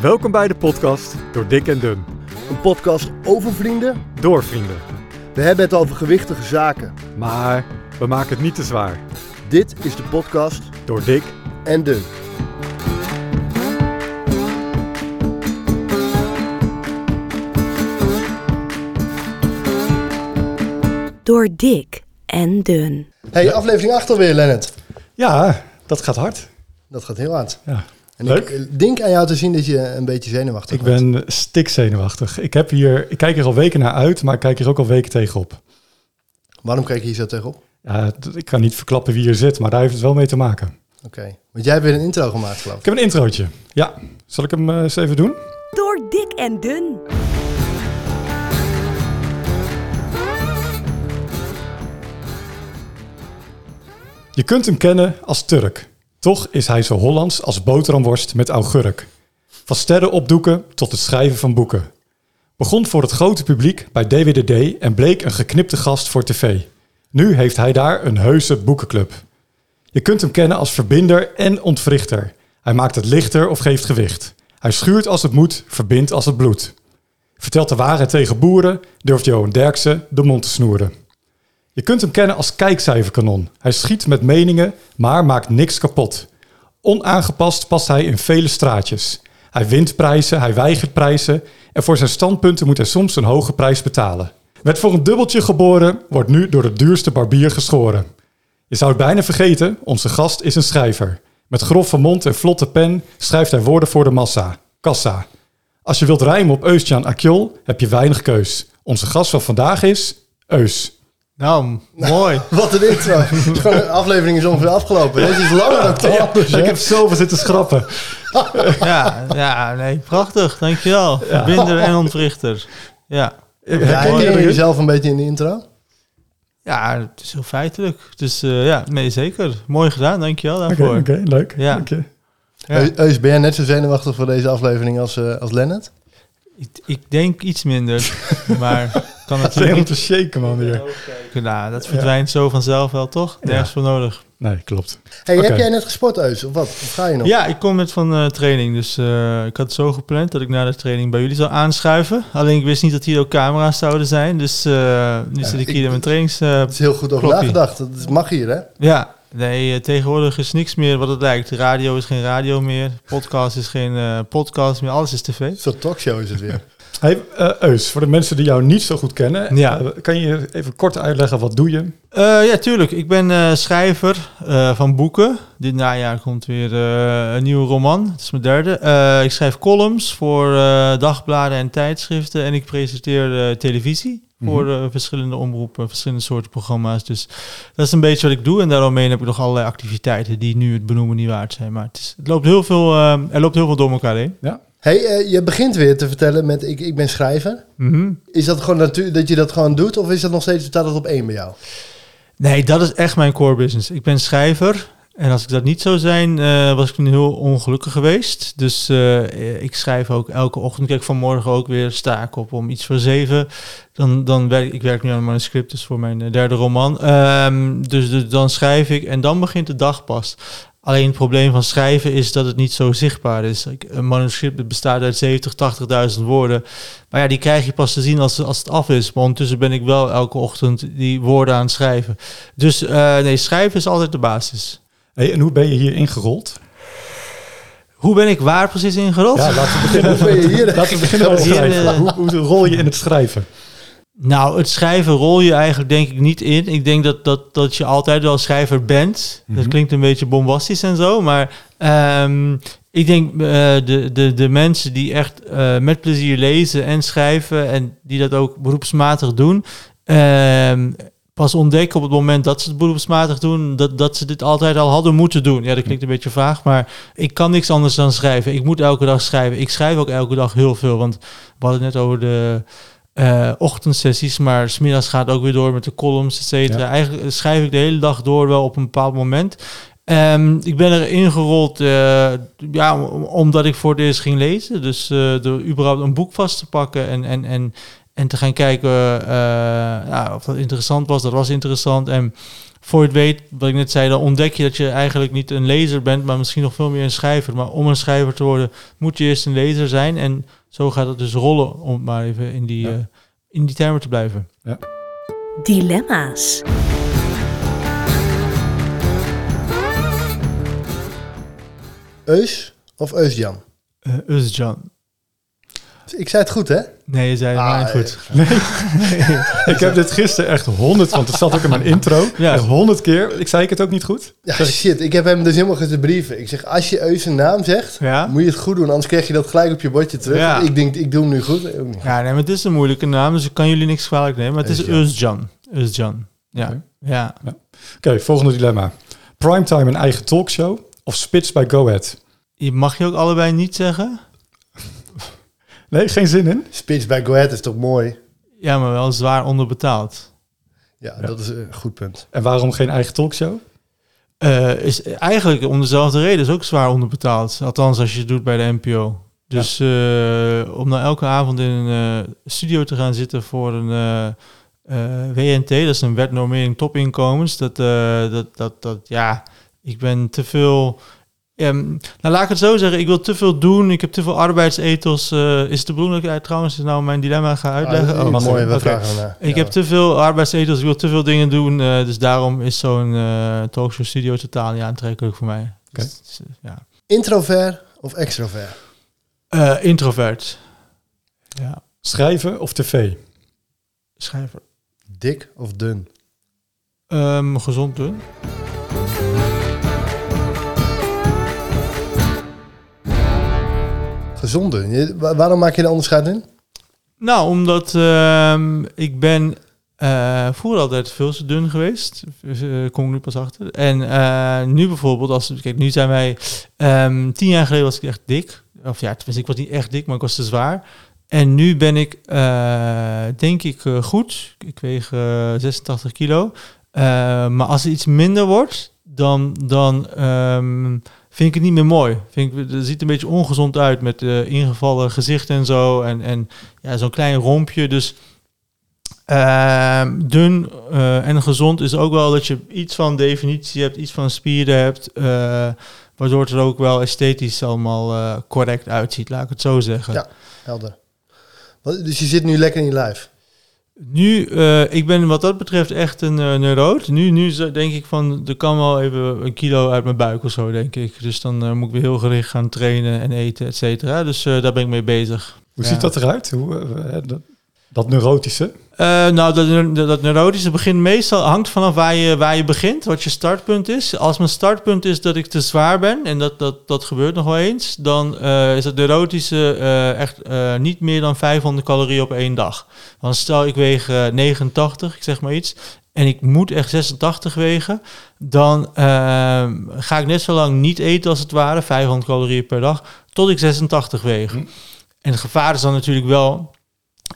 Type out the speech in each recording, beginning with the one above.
Welkom bij de podcast door Dick en Dun. Een podcast over vrienden. Door vrienden. We hebben het over gewichtige zaken. Maar we maken het niet te zwaar. Dit is de podcast Door Dick en Dun. Door dik en dun. Hey, aflevering 8 alweer, Lennart. Ja, dat gaat hard. Dat gaat heel hard. Ja. En Leuk. ik denk aan jou te zien dat je een beetje zenuwachtig Ik bent. ben stikzenuwachtig. Ik, heb hier, ik kijk er al weken naar uit, maar ik kijk er ook al weken tegenop. Waarom kijk je hier zo tegenop? Ja, ik kan niet verklappen wie hier zit, maar daar heeft het wel mee te maken. Oké. Want jij hebt weer een intro gemaakt, geloof Ik ik. heb een introotje. Ja, zal ik hem eh, eens even doen? Door dik en dun. Je kunt hem kennen als Turk. Toch is hij zo Hollands als boterhamworst met augurk. Van sterren opdoeken tot het schrijven van boeken. Begon voor het grote publiek bij DWDD en bleek een geknipte gast voor tv. Nu heeft hij daar een heuse boekenclub. Je kunt hem kennen als verbinder en ontwrichter. Hij maakt het lichter of geeft gewicht. Hij schuurt als het moet, verbindt als het bloed. Vertelt de waarheid tegen boeren, durft Johan Derksen de mond te snoeren. Je kunt hem kennen als kijkcijferkanon. Hij schiet met meningen, maar maakt niks kapot. Onaangepast past hij in vele straatjes. Hij wint prijzen, hij weigert prijzen en voor zijn standpunten moet hij soms een hoge prijs betalen. Werd voor een dubbeltje geboren, wordt nu door de duurste barbier geschoren. Je zou het bijna vergeten, onze gast is een schrijver. Met grove mond en vlotte pen schrijft hij woorden voor de massa. Kassa. Als je wilt rijmen op Eustjan Akjol, heb je weinig keus. Onze gast van vandaag is Eus. Nou, mooi. Wat een intro. Gewoon, de aflevering is ongeveer afgelopen. Deze is langer dan anders, hè? Ik heb zoveel zitten schrappen. Ja, ja, nee, prachtig. Dankjewel. Binder en ontwrichter. Ja. Ja, herken je jezelf een beetje in de intro? ja, het is heel feitelijk. Dus eh, ja, nee, zeker. Mooi gedaan, dankjewel Oké, daarvoor. oké, leuk. Ja. Dank je. Ja. Eu- Eus, ben jij net zo zenuwachtig voor deze aflevering als, eh als Lennart? Ik, ik denk iets minder, maar kan Het is natuurlijk helemaal niet. te shaken, man, hier. Nou, dat verdwijnt zo vanzelf wel, toch? Nergens Ja. voor nodig. Nee, klopt. Hey, heb jij net gesport, Eus? Of wat? Of ga je nog? Ja, ik kom net van eh, training, dus eh, ik had het zo gepland dat ik na de training bij jullie zou aanschuiven. Alleen ik wist niet dat hier ook camera's zouden zijn, dus eh, nu zit ik ik- hier in mijn trainings... eh, Het is heel goed over Kloppie. nagedacht. Dat mag hier, hè? Ja, nee, tegenwoordig is niks meer wat het lijkt. Radio is geen radio meer, podcast is geen eh, podcast meer, alles is tv. Soort talkshow is het weer. Hey, eh, Eus, voor de mensen die jou niet zo goed kennen, Ja. eh, kan je even kort uitleggen wat doe je? Eh, ja, tuurlijk. Ik ben schrijver van boeken. Dit najaar komt weer een nieuwe roman. Het is mijn derde. Ik schrijf columns voor dagbladen en tijdschriften. En ik presenteer televisie voor eh, verschillende omroepen, verschillende soorten programma's. Dus dat is een beetje wat ik doe. En daaromheen heb ik nog allerlei activiteiten die nu het benoemen niet waard zijn. Maar het, is, het loopt heel veel, er loopt heel veel door elkaar heen. Ja? Hey, eh, je begint weer te vertellen met ik, ik ben schrijver. Mhm. Is dat gewoon natuurlijk dat je dat gewoon doet? Of is dat nog steeds staat dat op één bij jou? Nee, dat is echt mijn core business. Ik ben schrijver. En als ik dat niet zou zijn, eh, was ik nu heel ongelukkig geweest. Dus eh, ik schrijf ook elke ochtend. Kijk, vanmorgen ook weer sta ik op om iets voor zeven. Dan, dan werk ik werk nu aan een manuscript, dus voor mijn derde roman. Ehm, dus, dus dan schrijf ik en dan begint de dag pas. Alleen het probleem van schrijven is dat het niet zo zichtbaar is. Ik- Een manuscript bestaat uit 70, 80.000 woorden. Maar ja, die krijg je pas te zien als, als het af is. Maar ondertussen ben ik wel elke ochtend die woorden aan het schrijven. Dus eh, nee, schrijven is altijd de basis. Hey, en hoe ben je hier ingerold? Hoe ben ik waar precies ingerold? Ja, laten we beginnen. Hoe ben je hier? Laten we beginnen met het Hier, schrijven. eh, Hoe, hoe rol je in het schrijven? Nou, het schrijven rol je eigenlijk denk ik niet in. Ik denk dat, dat, dat je altijd wel schrijver bent. Dat Mhm. klinkt een beetje bombastisch en zo, maar ehm, ik denk eh, de, de, de mensen die echt eh, met plezier lezen en schrijven en die dat ook beroepsmatig doen, ehm, pas ontdekken op het moment dat ze het beroepsmatig doen, dat, dat ze dit altijd al hadden moeten doen. Ja, dat klinkt een beetje vaag, maar ik kan niks anders dan schrijven. Ik moet elke dag schrijven. Ik schrijf ook elke dag heel veel, want we hadden het net over de eh, ochtendsessies, maar smiddags gaat ook weer door met de columns, et cetera. Ja. Eigenlijk schrijf ik de hele dag door wel op een bepaald moment. Ehm, ik ben er ingerold eh, ja, om- omdat ik voor het eerst ging lezen. Dus eh, door überhaupt een boek vast te pakken en, en, en, En te gaan kijken ja, of dat interessant was. Dat was interessant. En voor je het weet, wat ik net zei, dan ontdek je dat je eigenlijk niet een lezer bent, maar misschien nog veel meer een schrijver. Maar om een schrijver te worden, moet je eerst een lezer zijn. En zo gaat het dus rollen, om maar even in die, Ja. eh, in die termen te blijven. Dilemma's. Eus of Eusjan? Uh, Özcan. Ik zei het goed, hè? Nee, je zei het Ah, goed. Ik heb dit gisteren echt honderd, want het zat ook in mijn intro. Ja. Echt honderd keer. Ik zei ik het ook niet goed? Ja, shit. Ik heb hem dus helemaal te brieven. Ik zeg, als je Eus een naam zegt, Ja? moet je het goed doen. Anders krijg je dat gelijk op je bordje terug. Ja. Ik denk, ik doe hem nu goed. Ja, nee, maar het is een moeilijke naam, dus ik kan jullie niks kwalijk nemen. Maar het is Özcan. Özcan. Ja. Oké. Ja. Oké, volgende dilemma. Primetime een eigen talkshow of Spits bij Go Ahead? Je mag je ook allebei niet zeggen? Nee, geen zin in? Spits bij Go Ahead is toch mooi? Ja, maar wel zwaar onderbetaald. Ja, dat is een goed punt. En waarom geen eigen talkshow? Eh, is eigenlijk om dezelfde reden is ook zwaar onderbetaald. Althans, als je het doet bij de NPO. Dus eh, om nou elke avond in een eh, studio te gaan zitten voor een eh, eh, WNT, dat is een wetnormering topinkomens, dat, eh, dat, dat, dat, ja, ik ben te veel. Ehm, nou, laat ik het zo zeggen. Ik wil te veel doen. Ik heb te veel arbeidsethos. Eh, is het de bedoeling dat ik trouwens nou mijn dilemma ga uitleggen? Ah, Oh, mooi, we oké. vragen ernaar. Ik Ja. heb te veel arbeidsethos, ik wil te veel dingen doen. eh, dus daarom is zo'n eh talkshow studio totaal niet aantrekkelijk voor mij. Oké. Dus, dus, ja. Introvert of extrovert? Eh, introvert. Ja, Schrijven of tv? schrijver. Dik of dun? Ehm. Gezond dun. Wa- waarom maak je de onderscheid in? Nou, omdat ehm, ik ben eh vroeger altijd veel te dun geweest. Uh, kom ik nu pas achter. En eh, nu bijvoorbeeld, als, kijk, nu zijn wij... ehm, tien jaar geleden was ik echt dik. Of ja, ik was niet echt dik, maar ik was te zwaar. En nu ben ik, denk ik, goed. Ik weeg eh, 86 kilo. Maar als het iets minder wordt, dan, dan ehm, vind ik het niet meer mooi. Vind ik, het ziet een beetje ongezond uit met eh, ingevallen gezicht en zo. En, en ja, zo'n klein rompje. Dus ehm, dun eh, en gezond is ook wel dat je iets van definitie hebt, iets van spieren hebt. eh, waardoor het er ook wel esthetisch allemaal correct uitziet, laat ik het zo zeggen. Ja. Helder. Dus je zit nu lekker in je lijf? Nu, eh, ik ben wat dat betreft echt een uh, neuroot. Nu, nu denk ik van, er kan wel even een kilo uit mijn buik of zo, denk ik. Dus dan eh, moet ik weer heel gericht gaan trainen en eten, et cetera. Dus eh, daar ben ik mee bezig. Hoe Ja. ziet dat eruit? Hoe, eh, eh, dat, dat neurotische? Eh, nou, dat, dat, neurotische begint meestal hangt vanaf waar je, waar je begint, wat je startpunt is. Als mijn startpunt is dat ik te zwaar ben, en dat, dat, dat gebeurt nog wel eens, dan eh, is het neurotische eh, echt niet meer dan 500 calorieën op één dag. Want stel ik weeg eh, 89, ik zeg maar iets, en ik moet echt 86 wegen, dan ga ik net zo lang niet eten als het ware, 500 calorieën per dag, tot ik 86 weeg. Hm. En het gevaar is dan natuurlijk wel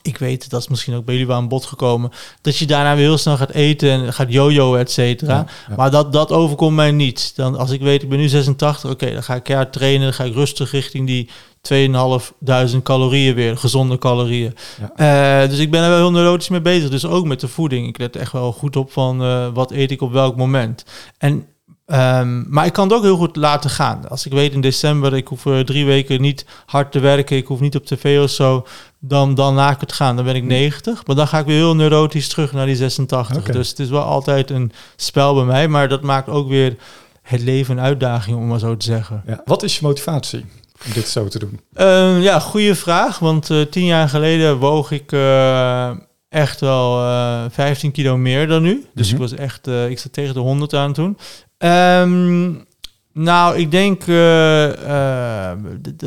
ik weet, dat is misschien ook bij jullie wel aan bod gekomen, dat je daarna weer heel snel gaat eten en gaat jojo, et cetera. Ja, ja. Maar dat, dat overkomt mij niet. Dan, als ik weet, ik ben nu 86, oké, dan ga ik keihard trainen, dan ga ik rustig richting die 2500 calorieën weer, gezonde calorieën. Eh, dus ik ben er wel heel neurotisch mee bezig. Dus ook met de voeding. Ik let echt wel goed op van eh, wat eet ik op welk moment. En Ehm, maar ik kan het ook heel goed laten gaan. Als ik weet in december, ik hoef eh, drie weken niet hard te werken, ik hoef niet op tv of zo, dan, dan laat ik het gaan. Dan ben ik 90, maar dan ga ik weer heel neurotisch terug naar die 86. Oké. Dus het is wel altijd een spel bij mij, maar dat maakt ook weer het leven een uitdaging, om maar zo te zeggen. Ja. Wat is je motivatie om dit zo te doen? Ehm, ja, goede vraag. Want eh, tien jaar geleden woog ik eh, echt wel eh 15 kilo meer dan nu. Dus Mhm. ik was echt, ik zat tegen de 100 aan toen. Ehm, nou, ik denk eh, eh,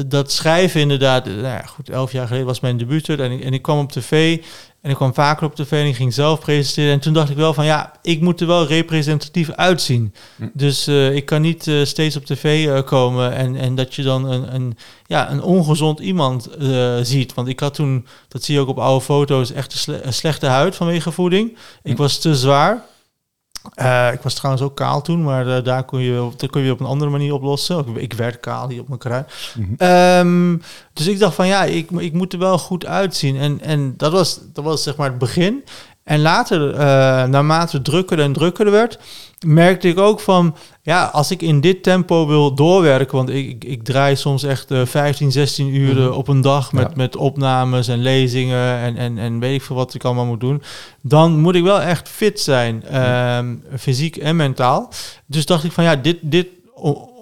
dat schrijven inderdaad. eh, Nou ja, goed, elf jaar geleden was mijn debuut en ik, en ik kwam op tv. En ik kwam vaker op tv en ik ging zelf presenteren. En toen dacht ik wel van ja, ik moet er wel representatief uitzien. Hm. Dus ik kan niet steeds op tv komen en, en dat je dan een, een, ja, een ongezond iemand ziet. Want ik had toen, dat zie je ook op oude foto's, echt een, sle- een slechte huid vanwege voeding. Ik Hm. was te zwaar. Eh, ik was trouwens ook kaal toen, maar eh, daar kon je, dat kon je op een andere manier oplossen. Ik, ik werd kaal hier op mijn kruin. Mhm. Ehm, dus ik dacht van ja, ik, ik moet er wel goed uitzien. En, en dat, was, dat was zeg maar het begin. En later, eh, naarmate het drukker en drukker werd, merkte ik ook van, ja, als ik in dit tempo wil doorwerken, want ik, ik, ik draai soms echt eh 15, 16 uur Mhm. op een dag met, Ja. met opnames en lezingen en, en, en weet ik veel wat ik allemaal moet doen, dan moet ik wel echt fit zijn, ehm, fysiek en mentaal. Dus dacht ik van, ja, dit, dit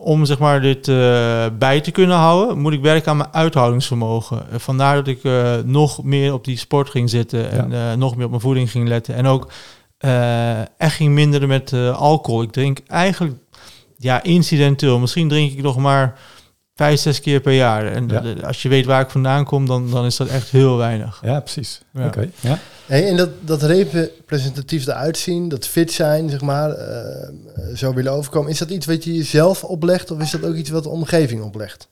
om zeg maar dit eh, bij te kunnen houden, moet ik werken aan mijn uithoudingsvermogen. Eh, vandaar dat ik eh, nog meer op die sport ging zitten en nog meer op mijn voeding ging letten. En ook echt ging minderen met alcohol. Ik drink eigenlijk ja, incidenteel. Misschien drink ik nog maar vijf, zes keer per jaar. En Ja. als je weet waar ik vandaan kom, dan, dan is dat echt heel weinig. Ja, precies. Ja. Oké. Ja. Hey, en dat, dat representatief eruit zien, dat fit zijn, zeg maar, eh, zo willen overkomen. Is dat iets wat je jezelf oplegt of is dat ook iets wat de omgeving oplegt?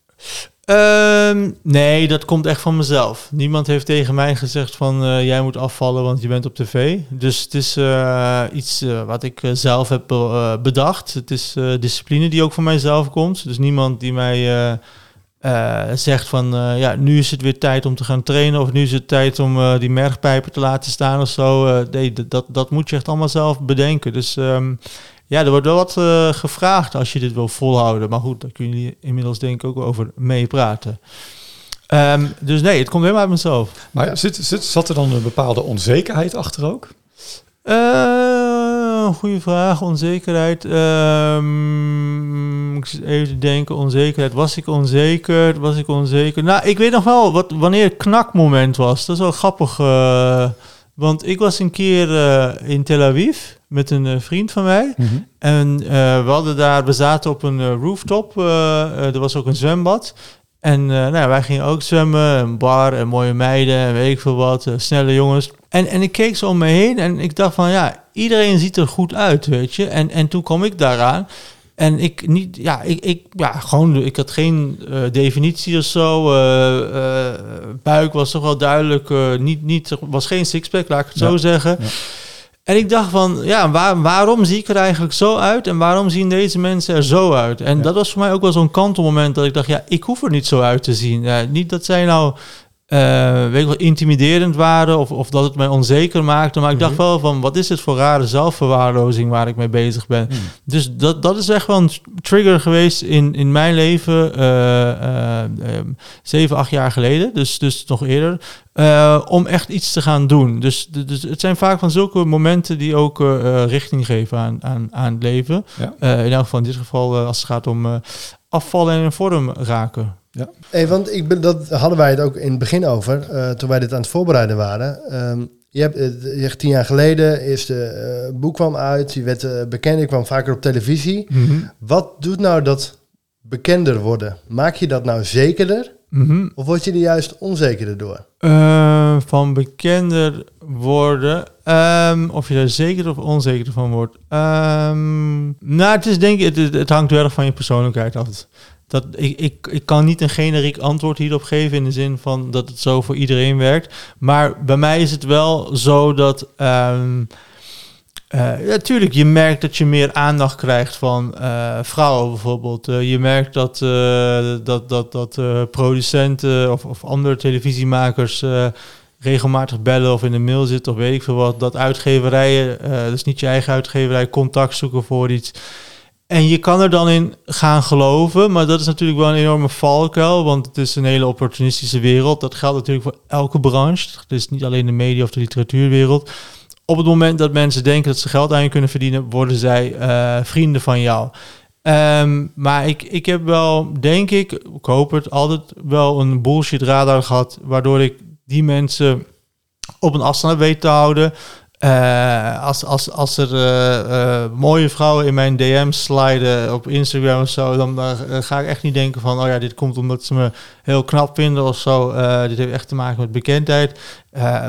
Ehm, nee, dat komt echt van mezelf. Niemand heeft tegen mij gezegd van eh, jij moet afvallen, want je bent op tv. Dus het is eh, iets eh, wat ik zelf heb bedacht. Het is discipline die ook van mijzelf komt. Dus niemand die mij zegt van ja, nu is het weer tijd om te gaan trainen of nu is het tijd om die mergpijpen te laten staan of zo. Nee, dat, dat, moet je echt allemaal zelf bedenken. Dus ehm, ja, er wordt wel wat eh, gevraagd als je dit wil volhouden. Maar goed, daar kun je inmiddels denk ik ook over meepraten. Ehm, dus nee, het komt helemaal uit mezelf. Maar zit, zit, zat er dan een bepaalde onzekerheid achter ook? Eh, goede vraag, onzekerheid. Ehm, even denken, onzekerheid. Was ik onzeker? Was ik onzeker? Nou, ik weet nog wel wat, wanneer het knakmoment was. Dat is wel grappig. eh, want ik was een keer in Tel Aviv met een eh, vriend van mij. En eh, we hadden daar, we zaten op een eh, rooftop. er was ook een zwembad. En nou, ja, wij gingen ook zwemmen, een bar en mooie meiden en weet ik veel wat, snelle jongens. En, en ik keek zo om me heen en ik dacht van ja, iedereen ziet er goed uit, weet je. En, en toen kwam ik daaraan. En ik niet, ja, ik, ik, ja, gewoon, ik had geen definitie of zo. eh, buik was toch wel duidelijk, niet, niet, was geen sixpack, laat ik het Ja, zo zeggen. ja. En ik dacht van, ja, waar, waarom zie ik er eigenlijk zo uit en waarom zien deze mensen er zo uit? En Ja. dat was voor mij ook wel zo'n kantelmoment dat ik dacht, ja, ik hoef er niet zo uit te zien. Ja, niet dat zij nou, eh, weet ik wel, intimiderend waren of, of dat het mij onzeker maakte, maar ik dacht Mhm. wel van, wat is dit voor rare zelfverwaarlozing waar ik mee bezig ben? Hmm. Dus dat, dat is echt wel een trigger geweest in, in mijn leven, eh, eh, ehm, zeven, acht jaar geleden, dus, dus nog eerder, om echt iets te gaan doen. Dus, dus het zijn vaak van zulke momenten die ook richting geven aan, aan, aan het leven. Ja. In elk geval in dit geval als het gaat om afvallen en in vorm raken. Hey, want ik ben, dat hadden wij het ook in het begin over, eh, toen wij dit aan het voorbereiden waren. Ehm, je hebt, eh, je tien jaar geleden, eerste eh, boek kwam uit, je werd bekend, je kwam vaker op televisie. Wat doet nou dat bekender worden? Maak je dat nou zekerder Mhm. of word je er juist onzekerder door? Van bekender worden. Ehm, of je er zeker of onzeker van wordt. Ehm, nou, het is denk ik, het, het hangt heel erg van je persoonlijkheid af. Dat, ik, ik, ik kan niet een generiek antwoord hierop geven in de zin van dat het zo voor iedereen werkt. Maar bij mij is het wel zo dat. ehm eh, natuurlijk, je merkt dat je meer aandacht krijgt van eh, vrouwen bijvoorbeeld. Eh, je merkt dat, dat, dat, dat producenten of, of andere televisiemakers regelmatig bellen of in de mail zitten of weet ik veel wat. Dat uitgeverijen, dus niet je eigen uitgeverij, contact zoeken voor iets. En je kan er dan in gaan geloven, maar dat is natuurlijk wel een enorme valkuil, want het is een hele opportunistische wereld. Dat geldt natuurlijk voor elke branche. Is niet alleen de media of de literatuurwereld. Op het moment dat mensen denken dat ze geld aan je kunnen verdienen, worden zij eh, vrienden van jou. Ehm, maar ik, ik heb wel, denk ik, ik hoop het, altijd wel een bullshit radar gehad, waardoor ik die mensen op een afstand weten te houden. Eh, als, als, als er eh, eh, mooie vrouwen in mijn DM's sliden op Instagram of zo, dan ga ik echt niet denken van, oh ja, dit komt omdat ze me heel knap vinden of zo. Dit heeft echt te maken met bekendheid.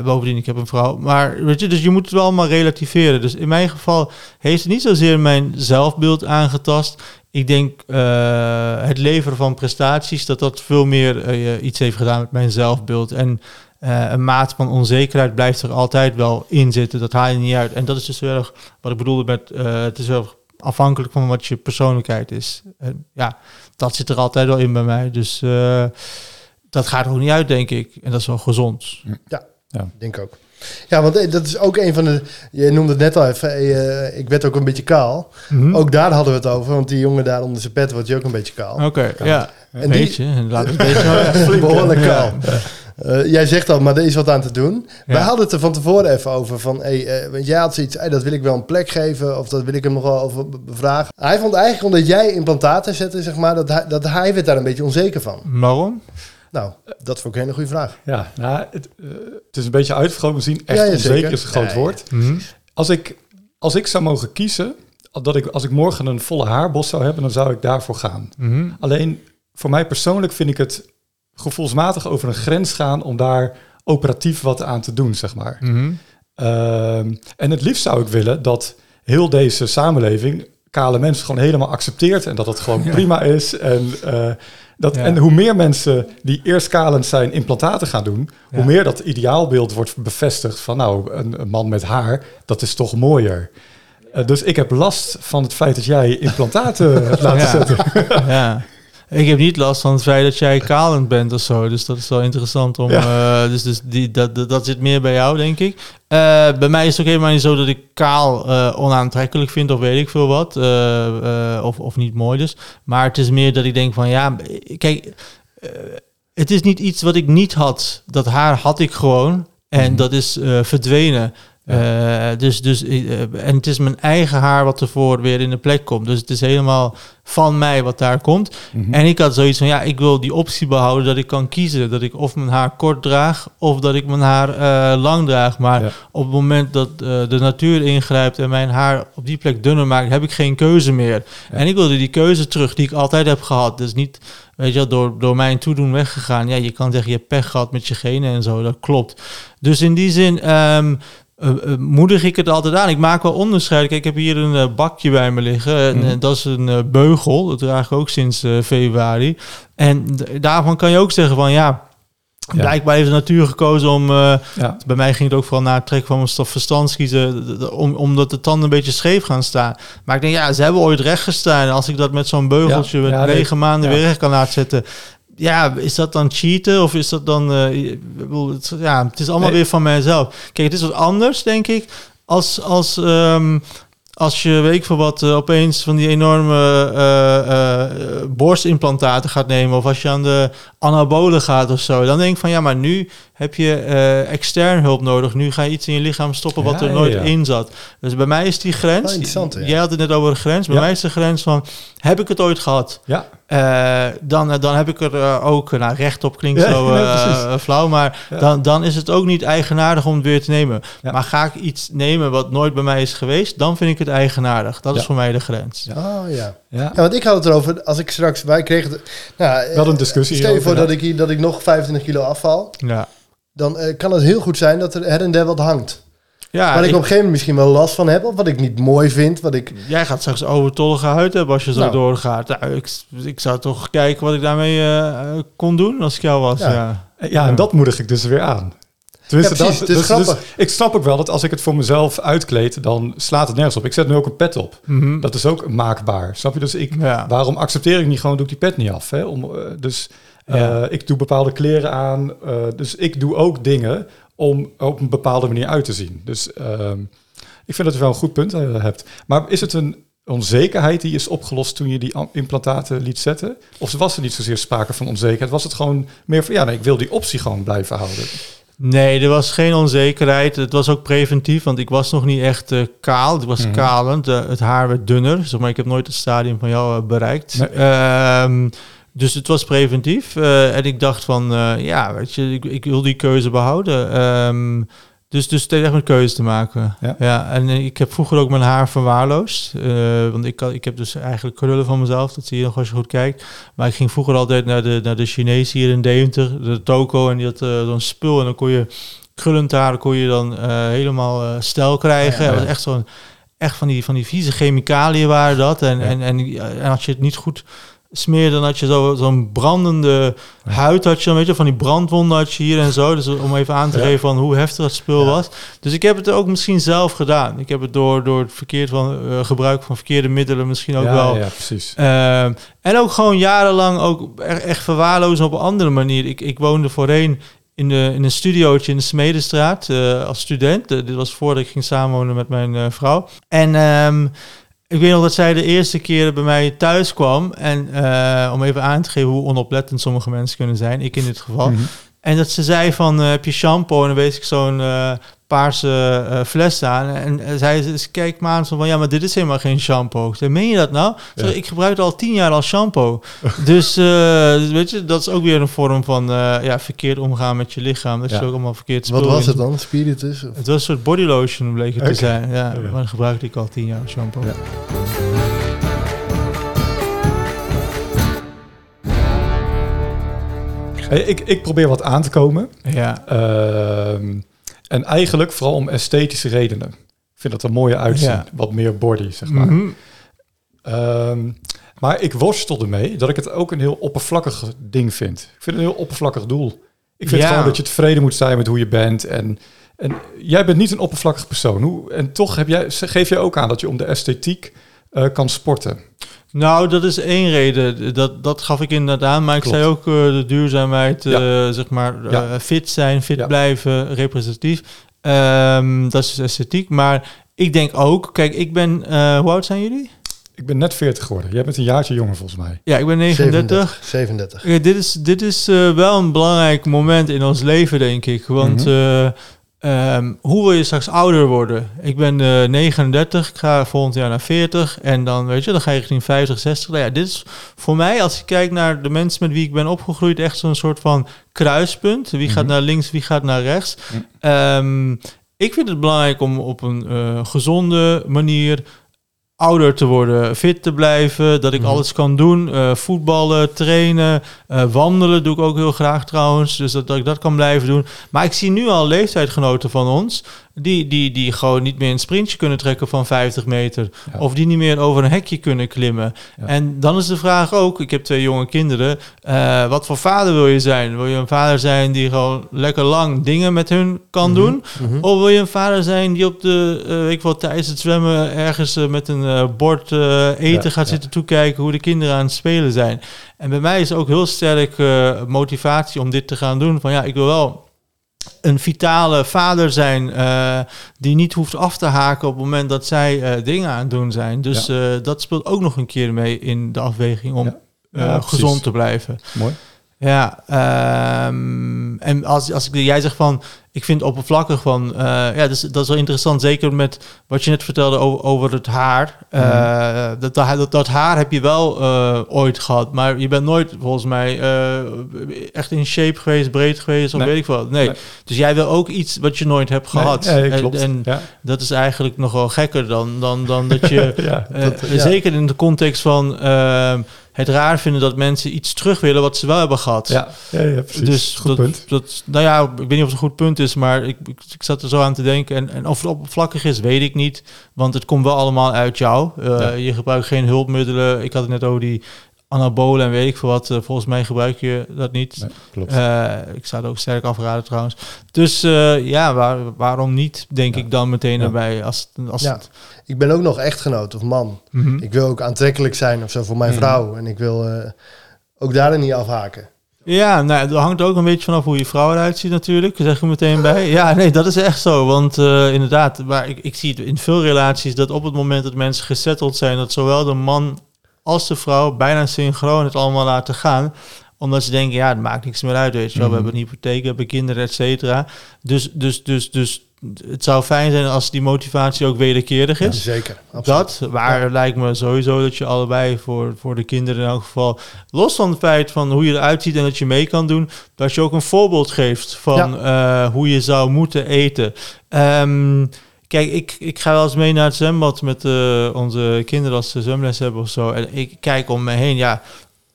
Bovendien, ik heb een vrouw. Maar weet je, dus je moet het wel allemaal relativeren. Dus in mijn geval heeft het niet zozeer mijn zelfbeeld aangetast. Ik denk het leveren van prestaties, dat dat veel meer iets heeft gedaan met mijn zelfbeeld. En eh, een maat van onzekerheid blijft er altijd wel in zitten. Dat haal je niet uit. En dat is dus heel erg wat ik bedoelde met, eh, het is heel erg afhankelijk van wat je persoonlijkheid is. En ja, dat zit er altijd wel in bij mij. Dus eh, dat gaat er ook niet uit, denk ik. En dat is wel gezond. Ik denk ook. Ja, want dat is ook een van de... Je noemde het net al even, eh, ik werd ook een beetje kaal. Mhm. Ook daar hadden we het over, want die jongen daar onder zijn pet wordt je ook een beetje kaal. Oké, ja. En Een die- beetje. Laat het een beetje. Behoorlijk Ja. Eh, jij zegt al, maar er is wat aan te doen. Ja. Wij hadden het er van tevoren even over. Van, hey, eh, want jij had zoiets, hey, dat wil ik wel een plek geven. Of dat wil ik hem nog wel over bevragen. Hij vond eigenlijk, omdat jij implantaten zette, zeg maar, dat hij, dat hij werd daar een beetje onzeker van. Waarom? Nou, dat vond ik een hele goede vraag. Ja, nou, het, eh, het is een beetje uitvergroot misschien. Echt Ja, ja, onzeker zeker. is een groot Ja, ja. woord. Mhm. Als ik, als ik zou mogen kiezen, dat ik, als ik morgen een volle haarbos zou hebben, dan zou ik daarvoor gaan. Mhm. Alleen voor mij persoonlijk vind ik het gevoelsmatig over een grens gaan om daar operatief wat aan te doen, zeg maar. Mhm. Ehm, en het liefst zou ik willen dat heel deze samenleving kale mensen gewoon helemaal accepteert en dat het gewoon prima is. En, eh, dat, Ja. en hoe meer mensen die eerst kalend zijn implantaten gaan doen, hoe meer dat ideaalbeeld wordt bevestigd van nou, een, een man met haar, dat is toch mooier. Eh, dus ik heb last van het feit dat jij implantaten Ja. zetten. ja. Ik heb niet last van het feit dat jij kalend bent of zo. Dus dat is wel interessant om. eh, dus dus die, dat, dat, dat zit meer bij jou, denk ik. Eh, bij mij is het ook helemaal niet zo dat ik kaal eh, onaantrekkelijk vind of weet ik veel wat. of, of niet mooi dus. Maar het is meer dat ik denk van ja, kijk, het is niet iets wat ik niet had. Dat haar had ik gewoon. En Mhm. dat is eh, Eh, dus, dus, eh, en het is mijn eigen haar wat ervoor weer in de plek komt. Dus het is helemaal van mij wat daar komt. Mhm. En ik had zoiets van, ja, ik wil die optie behouden dat ik kan kiezen. Dat ik of mijn haar kort draag of dat ik mijn haar eh, lang draag. Maar Ja. op het moment dat eh, de natuur ingrijpt en mijn haar op die plek dunner maakt, heb ik geen keuze meer. Ja. En ik wilde die keuze terug die ik altijd heb gehad. Dus niet, weet je wel, door, door mijn toedoen weggegaan. Ja, je kan zeggen, je hebt pech gehad met je genen en zo, dat klopt. Dus in die zin ehm, eh, eh, moedig ik het altijd aan. Ik maak wel onderscheid. Kijk, ik heb hier een eh, bakje bij me liggen. En, Mhm. dat is een beugel. Dat draag ik ook sinds februari. En daarvan kan je ook zeggen van ja... Ja. Blijkbaar heeft de natuur gekozen om... Ja. bij mij ging het ook vooral naar het trekken van mijn stof verstandskiezen... d- d- Om, omdat de tanden een beetje scheef gaan staan. Maar ik denk, ja, ze hebben ooit recht gestaan. Als ik dat met zo'n beugeltje Ja, met negen maanden weer recht kan laten zetten... Ja, is dat dan cheaten of is dat dan... het, ja, het is allemaal Nee. weer van mijzelf. Kijk, het is wat anders, denk ik, als... als ehm, als je, weet ik veel wat, eh, opeens van die enorme eh, borstimplantaten gaat nemen... of als je aan de anabolen gaat of zo... dan denk ik van, ja, maar nu heb je extern hulp nodig. Nu ga je iets in je lichaam stoppen wat Ja, er nooit ja. in zat. Dus bij mij is die grens... Ja. Jij had het net over de grens. Bij mij is de grens van, heb ik het ooit gehad? Ja, Eh, dan, eh, dan heb ik er eh, ook, nou recht op klinkt Ja, zo flauw, maar Ja. dan, dan is het ook niet eigenaardig om het weer te nemen. Ja. Maar ga ik iets nemen wat nooit bij mij is geweest, dan vind ik het eigenaardig. Dat is voor mij de grens. Ja. Oh ja. ja. Ja, want ik had het erover, als ik straks, wij kregen het, nou, We hadden een discussie Stel je voor dat ik, hier, dat ik nog 25 kilo afval, Ja, dan kan het heel goed zijn dat er her en der wat hangt. Ja waar ik, ik- op een gegeven moment misschien wel last van heb, of wat ik niet mooi vind, wat ik... jij gaat straks overtollige huid hebben als je zo Nou. doorgaat. Nou, ik, ik zou toch kijken wat ik daarmee eh, kon doen als ik jou was. Ja. Ja. Ja, en dat moedig ik dus weer aan. Tenminste, Ja, precies. dat, Het is dus, dus grappig. ik snap ook wel dat als ik het voor mezelf uitkleed, dan slaat het nergens op. Ik zet nu ook een pet op. Mhm. Dat is ook maakbaar. Snap je? Dus ik, Ja. waarom accepteer ik niet gewoon, doe ik die pet niet af? Hè? Om, eh, dus eh, ik doe bepaalde kleren aan. eh, dus ik doe ook dingen om op een bepaalde manier uit te zien. Dus ehm, ik vind dat je wel een goed punt eh, hebt. Maar is het een onzekerheid die is opgelost toen je die implantaten liet zetten? Of was er niet zozeer sprake van onzekerheid? Was het gewoon meer van, ja, nee, ik wil die optie gewoon blijven houden? Nee, er was geen onzekerheid. Het was ook preventief, want ik was nog niet echt eh, kaal. Het was Mhm. kalend. Eh, het haar werd dunner. Zeg maar, ik heb nooit het stadium van jou bereikt. Nee. Ehm, dus het was preventief. Eh, en ik dacht van, eh, ja, weet je, ik, ik wil die keuze behouden. Ehm, dus, dus het echt met keuze te maken. Ja. en eh, ik heb vroeger ook mijn haar verwaarloosd. Want ik, ik heb dus eigenlijk krullen van mezelf. Dat zie je nog als je goed kijkt. Maar ik ging vroeger altijd naar de, naar de Chinees hier in Deventer, de toko. En die had zo'n spul. En dan kon je krullend haar dan kon je dan helemaal stijl krijgen. Ja, ja. Was echt zo'n echt van die, van die vieze chemicaliën waren dat. En, Ja. en, en, en als je het niet goed smeerde, dan had je zo- zo'n brandende huid, had je dan, weet je, van die brandwonden had je hier en zo. Dus om even aan te geven van hoe heftig het spul Ja. was. Dus ik heb het ook misschien zelf gedaan. Ik heb het door, door het verkeerd van, eh, gebruik van verkeerde middelen misschien ook ja, wel ja, precies. Ehm, en ook gewoon jarenlang ook echt verwaarlozen op een andere manier. Ik, ik woonde voorheen in, de, in een studiootje in de Smedestraat eh, als student. Eh, dit was voordat ik ging samenwonen met mijn eh, vrouw. En ehm, ik weet nog dat zij de eerste keer bij mij thuis kwam. En eh, om even aan te geven hoe onoplettend sommige mensen kunnen zijn. Ik in dit geval. Mhm. En dat ze zei van, eh, heb je shampoo? En dan wees ik zo'n eh, paarse eh, fles aan. En, zij ze ze kijkt me aan zo van, ja, maar dit is helemaal geen shampoo. Zei, meen je dat nou? Ik zeg, Ja. Ik gebruik het al tien jaar als shampoo. dus eh, weet je, dat is ook weer een vorm van eh, ja, verkeerd omgaan met je lichaam. Dat Ja. je ook allemaal verkeerd Wat was in- het dan? Spiritus? Of? Het was een soort body lotion bleek het te zijn. Ja, maar dat gebruikte ik al tien jaar als shampoo. Ja. Ik, ik probeer wat aan te komen. Ja. Ehm, en eigenlijk vooral om esthetische redenen. Ik vind dat er mooier uitzien. Ja. Wat meer body, zeg maar. Mhm. Ehm, maar ik worstel ermee dat ik het ook een heel oppervlakkig ding vind. Ik vind het een heel oppervlakkig doel. Ik vind Ja. gewoon dat je tevreden moet zijn met hoe je bent. En, en jij bent niet een oppervlakkig persoon. Hoe, en toch heb jij, geef jij ook aan dat je om de esthetiek eh, kan sporten. Nou, dat is één reden. Dat, dat gaf ik inderdaad aan. Maar ik Klopt. zei ook eh, de duurzaamheid, eh, zeg maar, eh, Ja. fit zijn, fit Ja. blijven, representatief. Ehm, dat is esthetiek. Maar ik denk ook, kijk, ik ben, eh, hoe oud zijn jullie? Ik ben net 40 geworden. Jij bent een jaartje jonger volgens mij. Ja, ik ben 39. 37. 37. Ja, dit is, dit is eh, wel een belangrijk moment in ons leven, denk ik. Want Mhm. eh, ehm, hoe wil je straks ouder worden? Ik ben eh 39, ik ga volgend jaar naar 40. En dan, weet je, dan ga je richting 50, 60. Nou ja, dit is voor mij, als ik kijk naar de mensen met wie ik ben opgegroeid, echt zo'n soort van kruispunt. Wie gaat Mhm. naar links, wie gaat naar rechts? Ehm, ik vind het belangrijk om op een eh, gezonde manier ouder te worden, fit te blijven, dat ik Mhm. alles kan doen. eh, voetballen, trainen, eh, wandelen doe ik ook heel graag trouwens. Dus dat, dat ik dat kan blijven doen. Maar ik zie nu al leeftijdgenoten van ons... Die, die, die gewoon niet meer een sprintje kunnen trekken van 50 meter. Ja. Of die niet meer over een hekje kunnen klimmen. Ja. En dan is de vraag ook, ik heb twee jonge kinderen... eh, wat voor vader wil je zijn? Wil je een vader zijn die gewoon lekker lang dingen met hun kan Mhm. doen? Mhm. Of wil je een vader zijn die op de, weet ik wel, tijdens het zwemmen ergens eh, met een bord eten Ja, gaat zitten toekijken hoe de kinderen aan het spelen zijn? En bij mij is ook heel sterk motivatie om dit te gaan doen. Van ja, ik wil wel een vitale vader zijn eh, die niet hoeft af te haken op het moment dat zij eh, dingen aan het doen zijn. Dus eh, dat speelt ook nog een keer mee in de afweging om Ja. Ja, precies. gezond te blijven. Mooi. Ja, ehm, en als, als ik, jij zegt van, ik vind oppervlakkig van, eh, ja, dat is, dat is wel interessant, zeker met wat je net vertelde over, over het haar. Eh, dat, dat, dat haar heb je wel eh, ooit gehad, maar je bent nooit volgens mij echt in shape geweest, breed geweest of Nee. weet ik wat. Nee. Nee. Dus jij wil ook iets wat je nooit hebt gehad. Nee, klopt. En, ja. dat is eigenlijk nog wel gekker dan, dan, dan dat je... ja. Dat- ja. Zeker in de context van ehm, het raar vinden dat mensen iets terug willen wat ze wel hebben gehad. Ja, ja, ja, precies. Dus Goed dat, punt. dat, nou ja, ik weet niet of het een goed punt is, maar ik, ik, ik zat er zo aan te denken. En, en of het oppervlakkig is, weet ik niet. Want het komt wel allemaal uit jou. Eh, Ja. Je gebruikt geen hulpmiddelen. Ik had het net over die anabolen en weet ik veel wat. Eh, volgens mij gebruik je dat niet. Nee, klopt. Eh, ik zou het ook sterk afraden trouwens. Dus eh, ja, waar, waarom niet, denk Ja. ik dan meteen Ja. erbij. Als, het- als Ja. het, Ik ben ook nog echtgenoot of man. Mhm. Ik wil ook aantrekkelijk zijn of zo voor mijn Mhm. vrouw. En ik wil eh, ook daarin niet afhaken. Ja, nou, dat hangt ook een beetje vanaf hoe je vrouw eruit ziet natuurlijk. Zeg je meteen bij. Ja, nee, dat is echt zo. Want eh, inderdaad, maar ik, ik zie het in veel relaties dat op het moment dat mensen gesetteld zijn, dat zowel de man als de vrouw bijna synchroon het allemaal laten gaan omdat ze denken, ja, het maakt niks meer uit, weet je wel. We Mhm. hebben een hypotheek, we hebben kinderen, et cetera. Dus, dus, dus, dus het zou fijn zijn als die motivatie ook wederkerig Ja, is. zeker. Absoluut. Dat, waar lijkt me sowieso dat je allebei voor, voor de kinderen in elk geval, los van het feit van hoe je eruit ziet en dat je mee kan doen, dat je ook een voorbeeld geeft van eh, hoe je zou moeten eten. Ehm, kijk, ik, ik ga wel eens mee naar het zwembad met eh, onze kinderen als ze zwemles hebben of zo. En ik kijk om me heen, ja,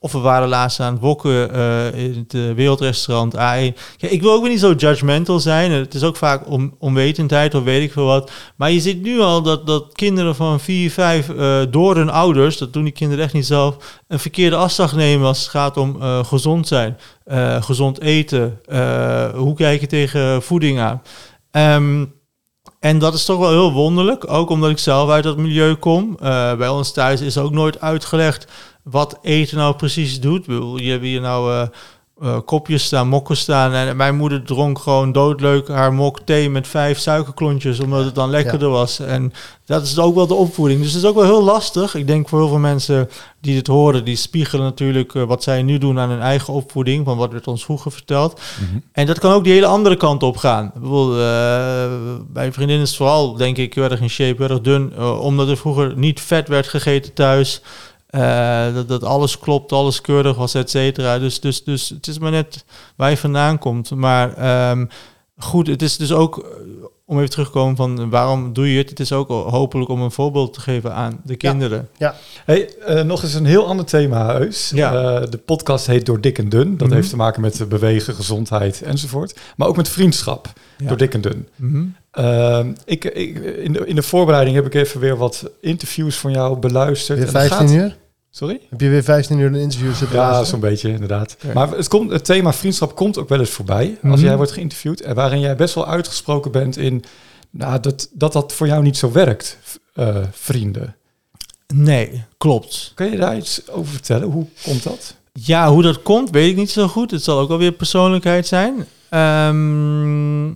Of we waren laatst aan het wokken eh, in het eh, wereldrestaurant A1. Ja, ik wil ook weer niet zo judgmental zijn. Het is ook vaak om, onwetendheid of weet ik veel wat. Maar je ziet nu al dat, dat kinderen van 4, 5 eh, door hun ouders... dat doen die kinderen echt niet zelf... een verkeerde afslag nemen als het gaat om gezond zijn. gezond eten. hoe kijk je tegen voeding aan? Ehm, en dat is toch wel heel wonderlijk, ook omdat ik zelf uit dat milieu kom. Eh, bij ons thuis is ook nooit uitgelegd wat eten nou precies doet. Je hebt hier nou eh, eh, kopjes staan, mokken staan. En mijn moeder dronk gewoon doodleuk haar mok thee met vijf suikerklontjes, omdat het dan lekkerder was. En dat is ook wel de opvoeding. Dus het is ook wel heel lastig. Ik denk voor heel veel mensen die dit horen, die spiegelen natuurlijk eh, wat zij nu doen aan hun eigen opvoeding, van wat werd ons vroeger verteld. En dat kan ook die hele andere kant op gaan. Bijvoorbeeld, eh, bij vriendinnen is vooral, denk ik, heel erg in shape, heel erg dun, omdat er vroeger niet vet werd gegeten thuis. Eh, dat, alles klopt, alles keurig was, et cetera. Dus, dus, dus het is maar net waar je vandaan komt. Maar ehm, goed, het is dus ook, om even terug te komen van waarom doe je het? Het is ook hopelijk om een voorbeeld te geven aan de kinderen. Hey, eh, nog eens een heel ander thema, Heus. Ja. Eh, de podcast heet Door Dik en Dun. Dat Mhm. heeft te maken met bewegen, gezondheid enzovoort. Maar ook met vriendschap, Ja. door dik en dun. Ehm, ik, ik, in, de, in de voorbereiding heb ik even weer wat interviews van jou beluisterd. Weer En dat 15 gaat- uur? Sorry? Heb je weer 15 uur een interview zitten Ja, zo'n beetje, inderdaad. Ja. Maar het, komt, het thema vriendschap komt ook wel eens voorbij als Mhm. jij wordt geïnterviewd. En waarin jij best wel uitgesproken bent in nou, dat, dat dat voor jou niet zo werkt, eh, vrienden. Nee, klopt. Kun je daar iets over vertellen? Hoe komt dat? Ja, hoe dat komt, weet ik niet zo goed. Het zal ook alweer persoonlijkheid zijn. Ehm,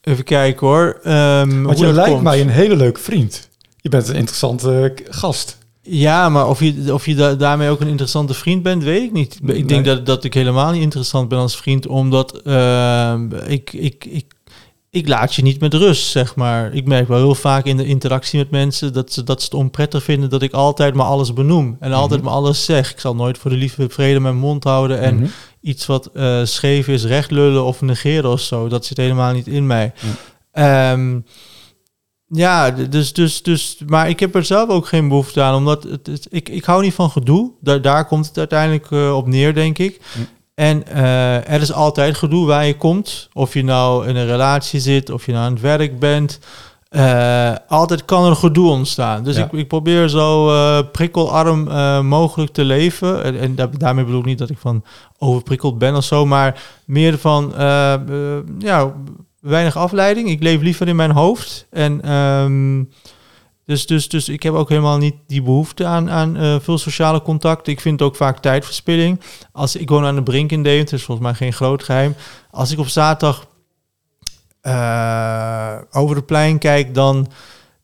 even kijken hoor. Ehm, Want je lijkt komt. mij een hele leuke vriend. Je bent een interessante k- gast. Ja, maar of je, of je da- daarmee ook een interessante vriend bent, weet ik niet. Ik Nee. denk dat, dat ik helemaal niet interessant ben als vriend, omdat ehm, ik, ik, ik, ik laat je niet met rust, zeg maar. Ik merk wel heel vaak in de interactie met mensen dat ze, dat ze het onprettig vinden dat ik altijd maar alles benoem en altijd Mhm. maar alles zeg. Ik zal nooit voor de lieve vrede mijn mond houden en Mhm. iets wat eh, scheef is, recht lullen of negeren of zo. Dat zit helemaal niet in mij. Ehm, ja, dus, dus, dus, maar ik heb er zelf ook geen behoefte aan, omdat het, het- ik, ik hou niet van gedoe. Daar, daar komt het uiteindelijk eh, op neer, denk ik. Hm. En eh, er is altijd gedoe waar je komt. Of je nou in een relatie zit, of je nou aan het werk bent. Eh, altijd kan er gedoe ontstaan. Dus Ja. ik, ik probeer zo prikkelarm mogelijk te leven. En, en da- daarmee bedoel ik niet dat ik van overprikkeld ben of zo, maar meer van ja, weinig afleiding. Ik leef liever in mijn hoofd. En ehm, dus, dus, dus ik heb ook helemaal niet die behoefte aan, aan eh, veel sociale contacten. Ik vind het ook vaak tijdverspilling. Als ik woon aan de Brink in Deventer, is volgens mij geen groot geheim. Als ik op zaterdag eh, over het plein kijk, dan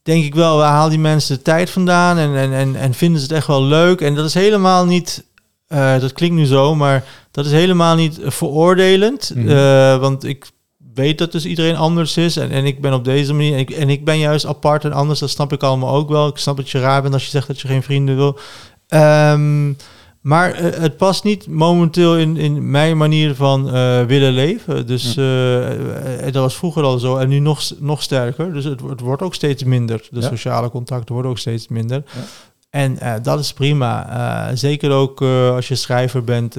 denk ik wel, waar haal die mensen de tijd vandaan? En, en, en, en vinden ze het echt wel leuk? En dat is helemaal niet, eh, dat klinkt nu zo, maar dat is helemaal niet veroordelend. Mhm. Want ik weet dat dus iedereen anders is. En, en ik ben op deze manier. En ik, en ik ben juist apart en anders. Dat snap ik allemaal ook wel. Ik snap dat je raar bent als je zegt dat je geen vrienden wil. Ehm, maar eh, het past niet momenteel in, in mijn manier van eh, willen leven. Dus eh, dat was vroeger al zo en nu nog, nog sterker. Dus het, wordt- het wordt ook steeds minder. De Ja. sociale contacten worden ook steeds minder. Ja. En dat is prima. Zeker ook als je schrijver bent,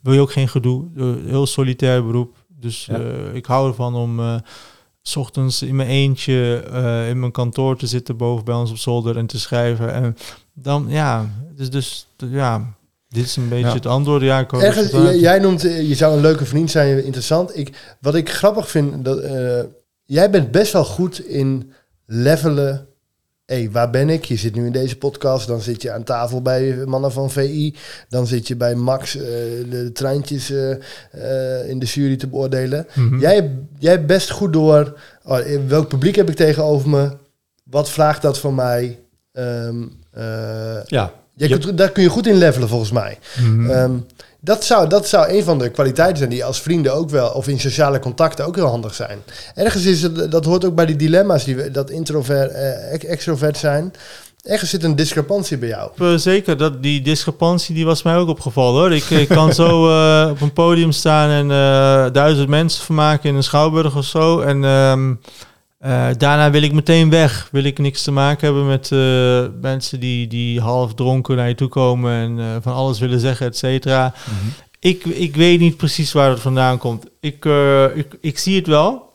wil je ook geen gedoe. Heel solitair beroep. Dus Ja. eh, ik hou ervan om eh, s ochtends in mijn eentje eh, in mijn kantoor te zitten boven bij ons op zolder en te schrijven. En dan, ja, dus, dus ja, dit is een beetje Ja. het antwoord. Ja, ik Ergens, je het j- jij noemt, je zou een leuke vriend zijn, interessant. Ik, wat ik grappig vind, dat, jij bent best wel goed in levelen. Hé, waar ben ik? Je zit nu in deze podcast, dan zit je aan tafel bij mannen van VI. Dan zit je bij Max eh, de treintjes eh, eh, in de jury te beoordelen. Mhm. Jij, jij hebt best goed door, oh, welk publiek heb ik tegenover me? Wat vraagt dat van mij? Ehm, eh, Ja, jij kunt, daar kun je goed in levelen volgens mij. Mhm. Ehm, dat, zou, dat zou een van de kwaliteiten zijn die als vrienden ook wel, of in sociale contacten ook heel handig zijn. Ergens is het, dat hoort ook bij die dilemma's, die, we- dat introvert, eh, ex- extrovert zijn. Ergens zit een discrepantie bij jou. Eh, Zeker, dat, die discrepantie die was mij ook opgevallen hoor. Ik, ik kan zo eh, op een podium staan en eh, duizend mensen vermaken in een schouwburg of zo. En ehm, Eh, daarna wil ik meteen weg. Wil ik niks te maken hebben met eh, mensen die, die half dronken naar je toe komen en eh, van alles willen zeggen, et cetera. Ik, ik weet niet precies waar het vandaan komt. Ik, ik, ik zie het wel.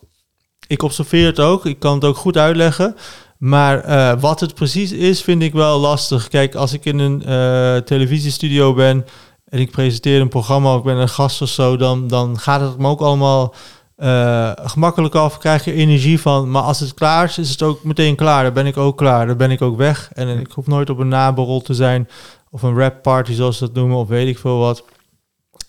Ik observeer het ook. Ik kan het ook goed uitleggen. Maar wat het precies is, vind ik wel lastig. Kijk, als ik in een televisiestudio ben en ik presenteer een programma of ik ben een gast of zo, dan, dan gaat het me ook allemaal eh, gemakkelijk af. Krijg je energie van. Maar als het klaar is, is het ook meteen klaar. Dan ben ik ook klaar. Dan ben ik ook weg. En ik hoef nooit op een naborrel te zijn of een rap party zoals ze dat noemen of weet ik veel wat.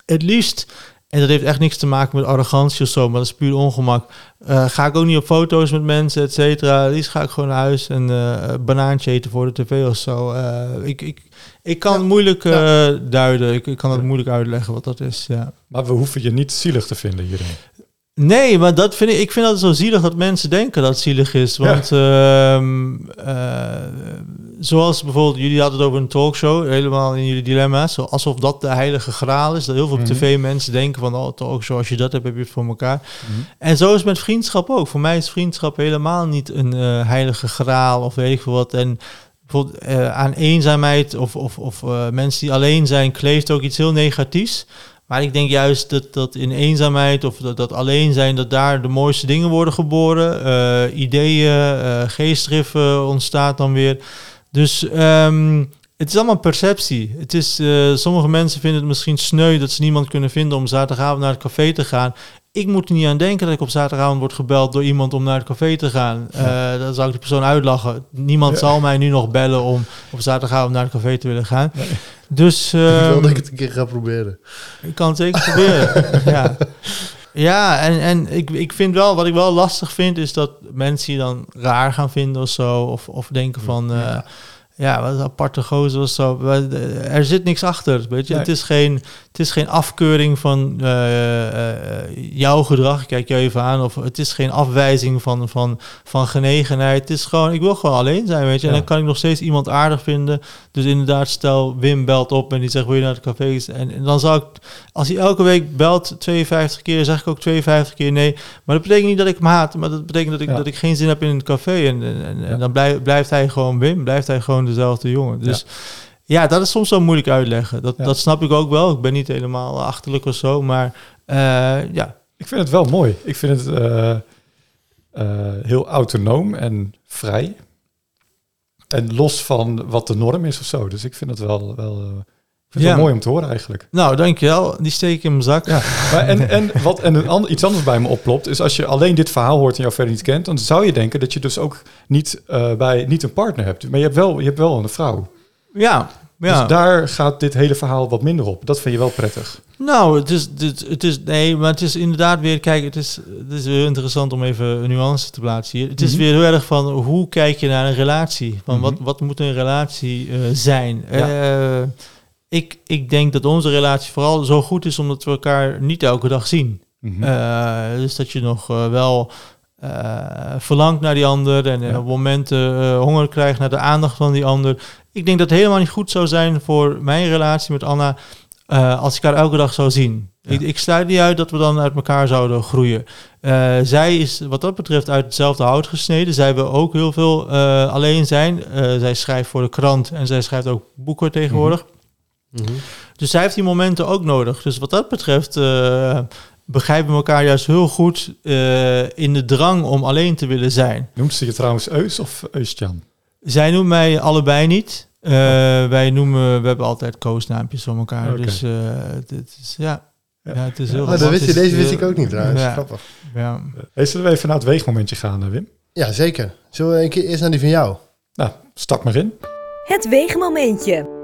Het liefst, en dat heeft echt niks te maken met arrogantie of zo, maar dat is puur ongemak. eh, ga ik ook niet op foto's met mensen, et cetera. Het liefst ga ik gewoon naar huis en eh, een banaantje eten voor de tv of zo. Ik, ik, ik kan het moeilijk duiden. Ik, ik kan het moeilijk uitleggen wat dat is. Ja. Maar we hoeven je niet zielig te vinden hierin. Nee, maar dat vind ik, ik vind dat zo zielig dat mensen denken dat het zielig is. Want ehm, eh, zoals bijvoorbeeld, jullie hadden het over een talkshow, helemaal in jullie dilemma's. Alsof dat de heilige graal is. Dat heel veel Mhm. tv-mensen denken van, oh, talkshow, als je dat hebt, heb je het voor elkaar. En zo is het met vriendschap ook. Voor mij is vriendschap helemaal niet een eh, heilige graal of weet ik veel wat. En bijvoorbeeld eh, aan eenzaamheid of, of, of mensen die alleen zijn, kleeft ook iets heel negatiefs. Maar ik denk juist dat, dat in eenzaamheid of dat, dat alleen zijn, dat daar de mooiste dingen worden geboren. Eh, ideeën, eh geestdriffen ontstaat dan weer. Dus ehm, het is allemaal perceptie. Het is, eh, sommige mensen vinden het misschien sneu dat ze niemand kunnen vinden om zaterdagavond naar het café te gaan. Ik moet er niet aan denken dat ik op zaterdagavond word gebeld door iemand om naar het café te gaan. Eh dan zou ik de persoon uitlachen. Niemand zal mij nu nog bellen om op zaterdagavond naar het café te willen gaan. Dus ik wil ehm, dat ik het een keer ga proberen. ik kan het zeker proberen. ja, ja en, en ik, ik vind wel, wat ik wel lastig vind, is dat mensen je dan raar gaan vinden of zo. Of, of denken van, eh, ja, wat een aparte gozer of zo. Eh, Er zit niks achter, weet je. Nee. Het, is geen, het is geen afkeuring van eh, eh, jouw gedrag, ik kijk je even aan. Of het is geen afwijzing van, van, van genegenheid. Het is gewoon, ik wil gewoon alleen zijn, weet je. En Ja. dan kan ik nog steeds iemand aardig vinden. Dus inderdaad, stel Wim belt op en die zegt, wil je naar het café? En, en dan zou ik, als hij elke week belt 52 keer, zeg ik ook 52 keer nee. Maar dat betekent niet dat ik hem haat, maar dat betekent dat ik, Ja. dat ik geen zin heb in het café. En, en, en, en Ja. dan blijf, blijft hij gewoon Wim, blijft hij gewoon dezelfde jongen. Dus ja, dat is soms wel moeilijk uitleggen. Dat, Ja. dat snap ik ook wel. Ik ben niet helemaal achterlijk of zo, maar eh, ja. Ik vind het wel mooi. Ik vind het eh, eh, heel autonoom en vrij. En los van wat de norm is of zo. Dus ik vind het wel, wel, eh, ik vind Ja. wel mooi om te horen eigenlijk. Nou, dankjewel. Die steek ik in mijn zak. Ja, maar en, en, wat, en een ander, iets anders bij me oplopt, is als je alleen dit verhaal hoort en jou verder niet kent, dan zou je denken dat je dus ook niet, eh, bij, niet een partner hebt. Maar je hebt wel, je hebt wel een vrouw. Ja, ja. Dus daar gaat dit hele verhaal wat minder op. Dat vind je wel prettig. Nou, het is, het, het is, nee, maar het is inderdaad weer, kijk, het is, het is heel interessant om even een nuance te plaatsen hier. Het is Mhm. weer heel erg van, hoe kijk je naar een relatie? Van Mhm. wat, wat moet een relatie eh, zijn? Ja. Eh, ik, ik denk dat onze relatie vooral zo goed is omdat we elkaar niet elke dag zien. Mhm. Eh, dus dat je nog wel verlangt naar die ander en, Ja. op momenten honger krijgt naar de aandacht van die ander. Ik denk dat het helemaal niet goed zou zijn voor mijn relatie met Anna eh, als ik haar elke dag zou zien. Ja. Ik, ik sluit niet uit dat we dan uit elkaar zouden groeien. Eh, zij is wat dat betreft uit hetzelfde hout gesneden. Zij wil ook heel veel eh, alleen zijn. Zij schrijft voor de krant en zij schrijft ook boeken tegenwoordig. Mhm. Dus zij heeft die momenten ook nodig. Dus wat dat betreft begrijpen we elkaar juist heel goed in de drang om alleen te willen zijn. Noemt ze je trouwens Eus of Eustjan? Zij noemen mij allebei niet. Eh, Wij noemen, we hebben altijd koosnaampjes van elkaar. Oké. Dus eh, dit is, ja. Ja. Ja. het is Ja. heel Oh, dat wist je, deze wist ik ook niet trouwens. Ja. Grappig. Ja. Hey, zullen we even naar het weegmomentje gaan, eh, Wim? Ja, zeker. Zullen we een keer eerst naar die van jou? Nou, stak maar in. Het weegmomentje.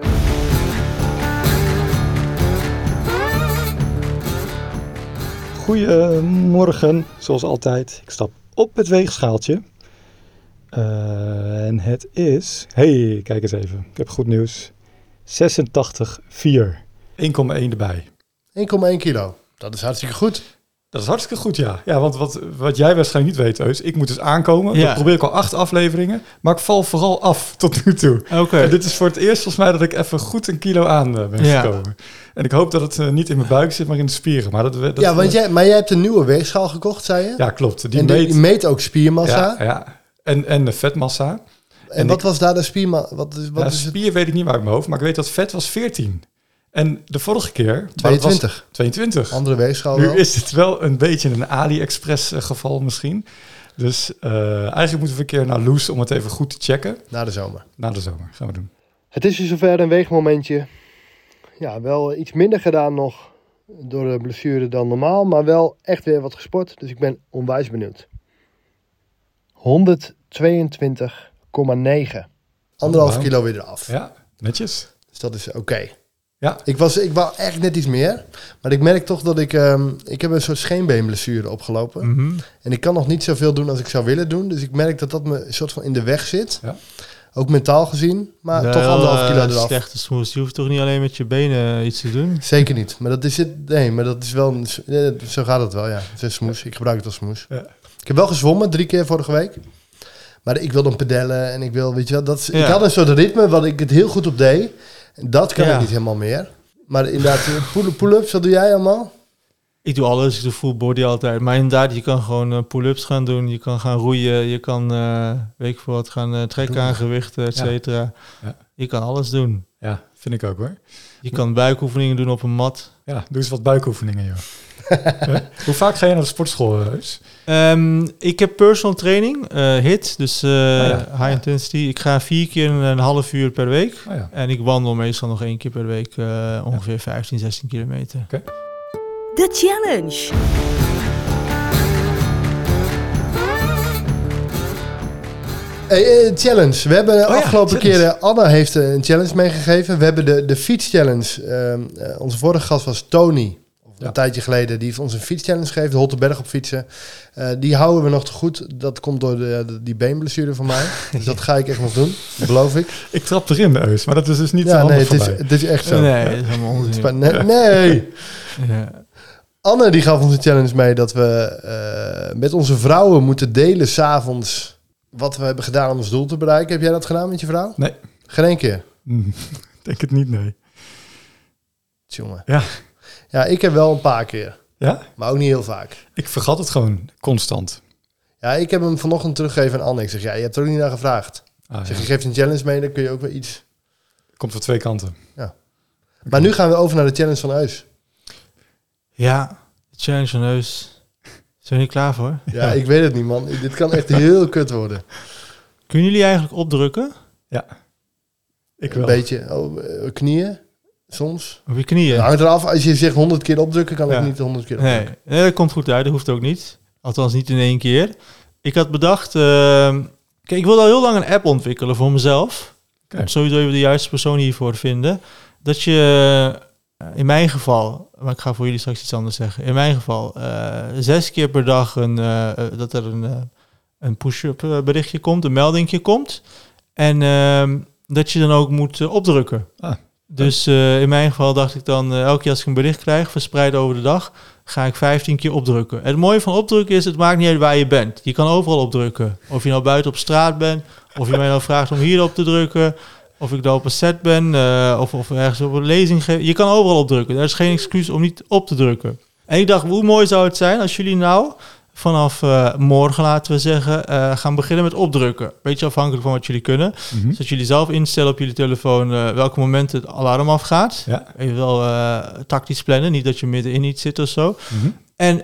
Goedemorgen, zoals altijd. Ik stap op het weegschaaltje. Eh, en het is... hey, kijk eens even. Ik heb goed nieuws. 86,4. 1,1 erbij. 1,1 kilo. Dat is hartstikke goed. Dat is hartstikke goed, ja. Ja, want wat, wat jij waarschijnlijk niet weet, Eus, ik moet dus aankomen. Ja. Dat probeer ik al acht afleveringen, maar ik val vooral af tot nu toe. Oké. Dit is voor het eerst volgens mij dat ik even goed een kilo aan eh, ben Ja. gekomen. En ik hoop dat het eh, niet in mijn buik zit, maar in de spieren. Maar dat, dat, ja, want jij, maar jij hebt een nieuwe weegschaal gekocht, zei je? Ja, klopt. Die en die meet... die meet ook spiermassa. Ja, ja. En, en de vetmassa. en en wat ik- was daar de spiermassa? Wat is, wat Ja, is het? spier weet ik niet uit mijn hoofd, maar ik weet dat vet was 14. En de vorige keer... maar dat was 22. 22. Andere weegschaal Nu wel. is het wel een beetje een AliExpress eh, geval misschien. Dus eh, eigenlijk moeten we een keer naar Loes om het even goed te checken. Na de zomer. Na de zomer gaan we doen. Het is dus zover een weegmomentje. Ja, wel iets minder gedaan nog door de blessure dan normaal, maar wel echt weer wat gesport. Dus ik ben onwijs benieuwd. 122,9. Anderhalf wauw. kilo weer eraf. Ja, netjes. Dus dat is oké. Ja. Ik, was, ik wou echt net iets meer. Maar ik merk toch dat ik... ehm, ik heb een soort scheenbeenblessure opgelopen. Mhm. En ik kan nog niet zoveel doen als ik zou willen doen. Dus ik merk dat dat me een soort van in de weg zit. Ja. Ook mentaal gezien. Maar toch Wel, anderhalf kilo eh, eraf. Slechte smoes. Je hoeft toch niet alleen met je benen iets te doen? Zeker niet. Maar dat is het. Nee, maar dat is wel. Een, zo gaat het wel. Ja, het is een smoes. Ik gebruik het als smoes. Ja. Ik heb wel gezwommen drie keer vorige week. Maar ik wil dan pedellen en ik wil, weet je wel, dat ik had een soort ritme wat ik het heel goed op deed. En dat kan Ja. ik niet helemaal meer. Maar inderdaad, eh, pull- pull-ups, wat doe jij allemaal? Ik doe alles. Ik doe full body altijd. Maar inderdaad, je kan gewoon eh, pull-ups gaan doen. Je kan gaan roeien. Je kan, eh weet ik veel wat, gaan trekken aan gewichten, et Ja. cetera. Ja. Je kan alles doen. Ja, vind ik ook hoor. Je kan buikoefeningen doen op een mat. Ja, doe eens wat buikoefeningen, joh. Hoe vaak ga je naar de sportschool, eh, Heus? Ehm, ik heb personal training, eh HIT, dus eh, ja. high intensity. Ik ga vier keer een, een half uur per week. Oh ja. En ik wandel meestal nog één keer per week eh, ongeveer 15, 16 kilometer. De challenge. Hey, eh, challenge. We hebben de Oh ja, afgelopen challenge. keren, Anna heeft een challenge meegegeven. We hebben de, de fietschallenge. ehm, eh, onze vorige gast was Tony. Een tijdje geleden. Die heeft ons een fietschallenge gegeven. De Holterberg op fietsen. Eh, die houden we nog te goed. Dat komt door de, de- die beenblessure van mij. dus dat ga ik echt nog doen. Beloof ik. Ik trap erin, Heus, maar dat is dus niet Ja, zo nee, handig het is, het is echt zo. Nee, dat is helemaal onzin. nee, nee. Ja. Anne die gaf ons een challenge mee dat we eh, met onze vrouwen moeten delen s'avonds wat we hebben gedaan om ons doel te bereiken. Heb jij dat gedaan met je vrouw? Nee. Geen één keer. Hm, Ik denk het niet, nee. Jongen. Ja. Ja, ik heb wel een paar keer. Ja? Maar ook niet heel vaak. Ik vergat het gewoon constant. Ja, ik heb hem vanochtend teruggegeven aan Anne. Ik zeg, ja, je hebt er ook niet naar gevraagd. Ah, Ik zeg, ja. je geeft een challenge mee, dan kun je ook wel iets... Komt van twee kanten. Maar nu gaan we over naar de challenge van Eus. ja, challenge van Heus. Zijn jullie klaar voor? Ja, ik weet het niet, man. Dit kan echt heel kut worden. Kunnen jullie eigenlijk opdrukken Ik Een wel. beetje oh, eh, knieën, soms. op je knieën? Het hangt eraf. Als je zegt 100 keer opdrukken, kan Ja. ik niet 100 keer Nee, opdrukken. nee, dat komt goed uit. Dat hoeft ook niet. Althans niet in één keer. Ik had bedacht... ehm, kijk, ik wil al heel lang een app ontwikkelen voor mezelf. Om sowieso even de juiste persoon hiervoor vinden. Dat je, eh, in mijn geval... Maar ik ga voor jullie straks iets anders zeggen. In mijn geval, eh, zes keer per dag een, eh, dat er een, een push-up berichtje komt. Een meldingje komt. En ehm, dat je dan ook moet opdrukken. Ah. Dus eh, in mijn geval dacht ik dan, eh, elke keer als ik een bericht krijg, verspreid over de dag, ga ik 15 keer opdrukken. En het mooie van opdrukken is, het maakt niet uit waar je bent. Je kan overal opdrukken. Of je nou buiten op straat bent, of je mij nou vraagt om hier op te drukken, of ik nou op een set ben, eh, of, of ergens op een lezing geef. Je kan overal opdrukken. Er is geen excuus om niet op te drukken. En ik dacht, hoe mooi zou het zijn als jullie nou vanaf eh, morgen, laten we zeggen, eh, gaan beginnen met opdrukken. Beetje afhankelijk van wat jullie kunnen. Mhm. Dus dat jullie zelf instellen op jullie telefoon eh, welke momenten het alarm afgaat. Ja. Even wel tactisch plannen, niet dat je middenin iets zit of zo. Mhm. En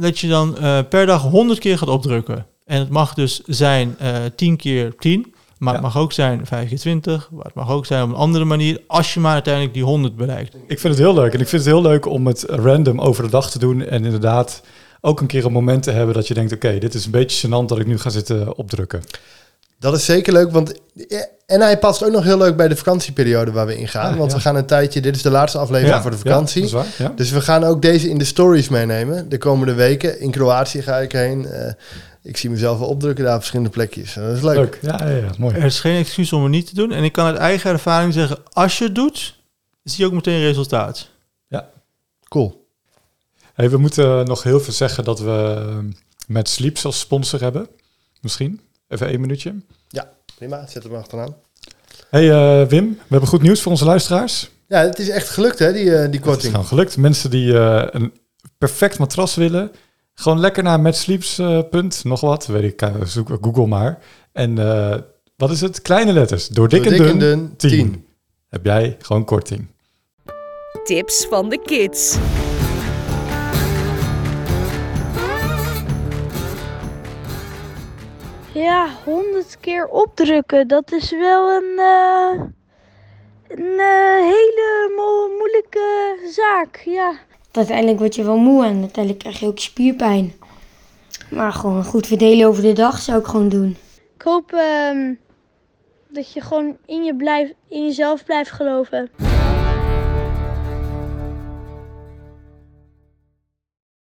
dat je dan per dag 100 keer gaat opdrukken. En het mag dus zijn eh 10 keer 10, maar Ja. het mag ook zijn 5 keer 20, maar het mag ook zijn op een andere manier, als je maar uiteindelijk die 100 bereikt. Ik vind het heel leuk. En ik vind het heel leuk om het random over de dag te doen. En inderdaad ook een keer een moment te hebben dat je denkt... oké, dit is een beetje gênant dat ik nu ga zitten opdrukken. Dat is zeker leuk, want... En hij past ook nog heel leuk bij de vakantieperiode waar we in gaan. Ah, want ja. we gaan een tijdje... Dit is de laatste aflevering voor de vakantie. Ja, dat is waar. Ja. Dus we gaan ook deze in de stories meenemen de komende weken. In Kroatië ga ik heen. Eh, ik zie mezelf wel opdrukken daar op verschillende plekjes. Dat is leuk. Leuk. Ja, ja, ja, mooi. Er is geen excuus om het niet te doen. En ik kan uit eigen ervaring zeggen, als je het doet, zie je ook meteen resultaat. Cool. Hey, we moeten nog heel veel zeggen dat we met Sleeps als sponsor hebben. Misschien. Even één minuutje. Prima, zet hem achteraan. Hey eh, Wim, we hebben goed nieuws voor onze luisteraars. Ja, het is echt gelukt hè, die, eh, die Het is korting. gewoon gelukt. Mensen die eh, een perfect matras willen, gewoon lekker naar Matsleeps. eh, punt, nog wat, weet ik, zoek Google maar. En eh, wat is het? Kleine letters. Door dik, Door en, dik dun, en dun, 10. 10. Heb jij gewoon korting. Tips van de kids. Ja, honderd keer opdrukken, dat is wel een, eh, een eh, hele mo- moeilijke zaak, ja. Uiteindelijk word je wel moe en uiteindelijk krijg je ook spierpijn. Maar gewoon goed verdelen over de dag zou ik gewoon doen. Ik hoop ehm, dat je gewoon in, je blijf, in jezelf blijft geloven.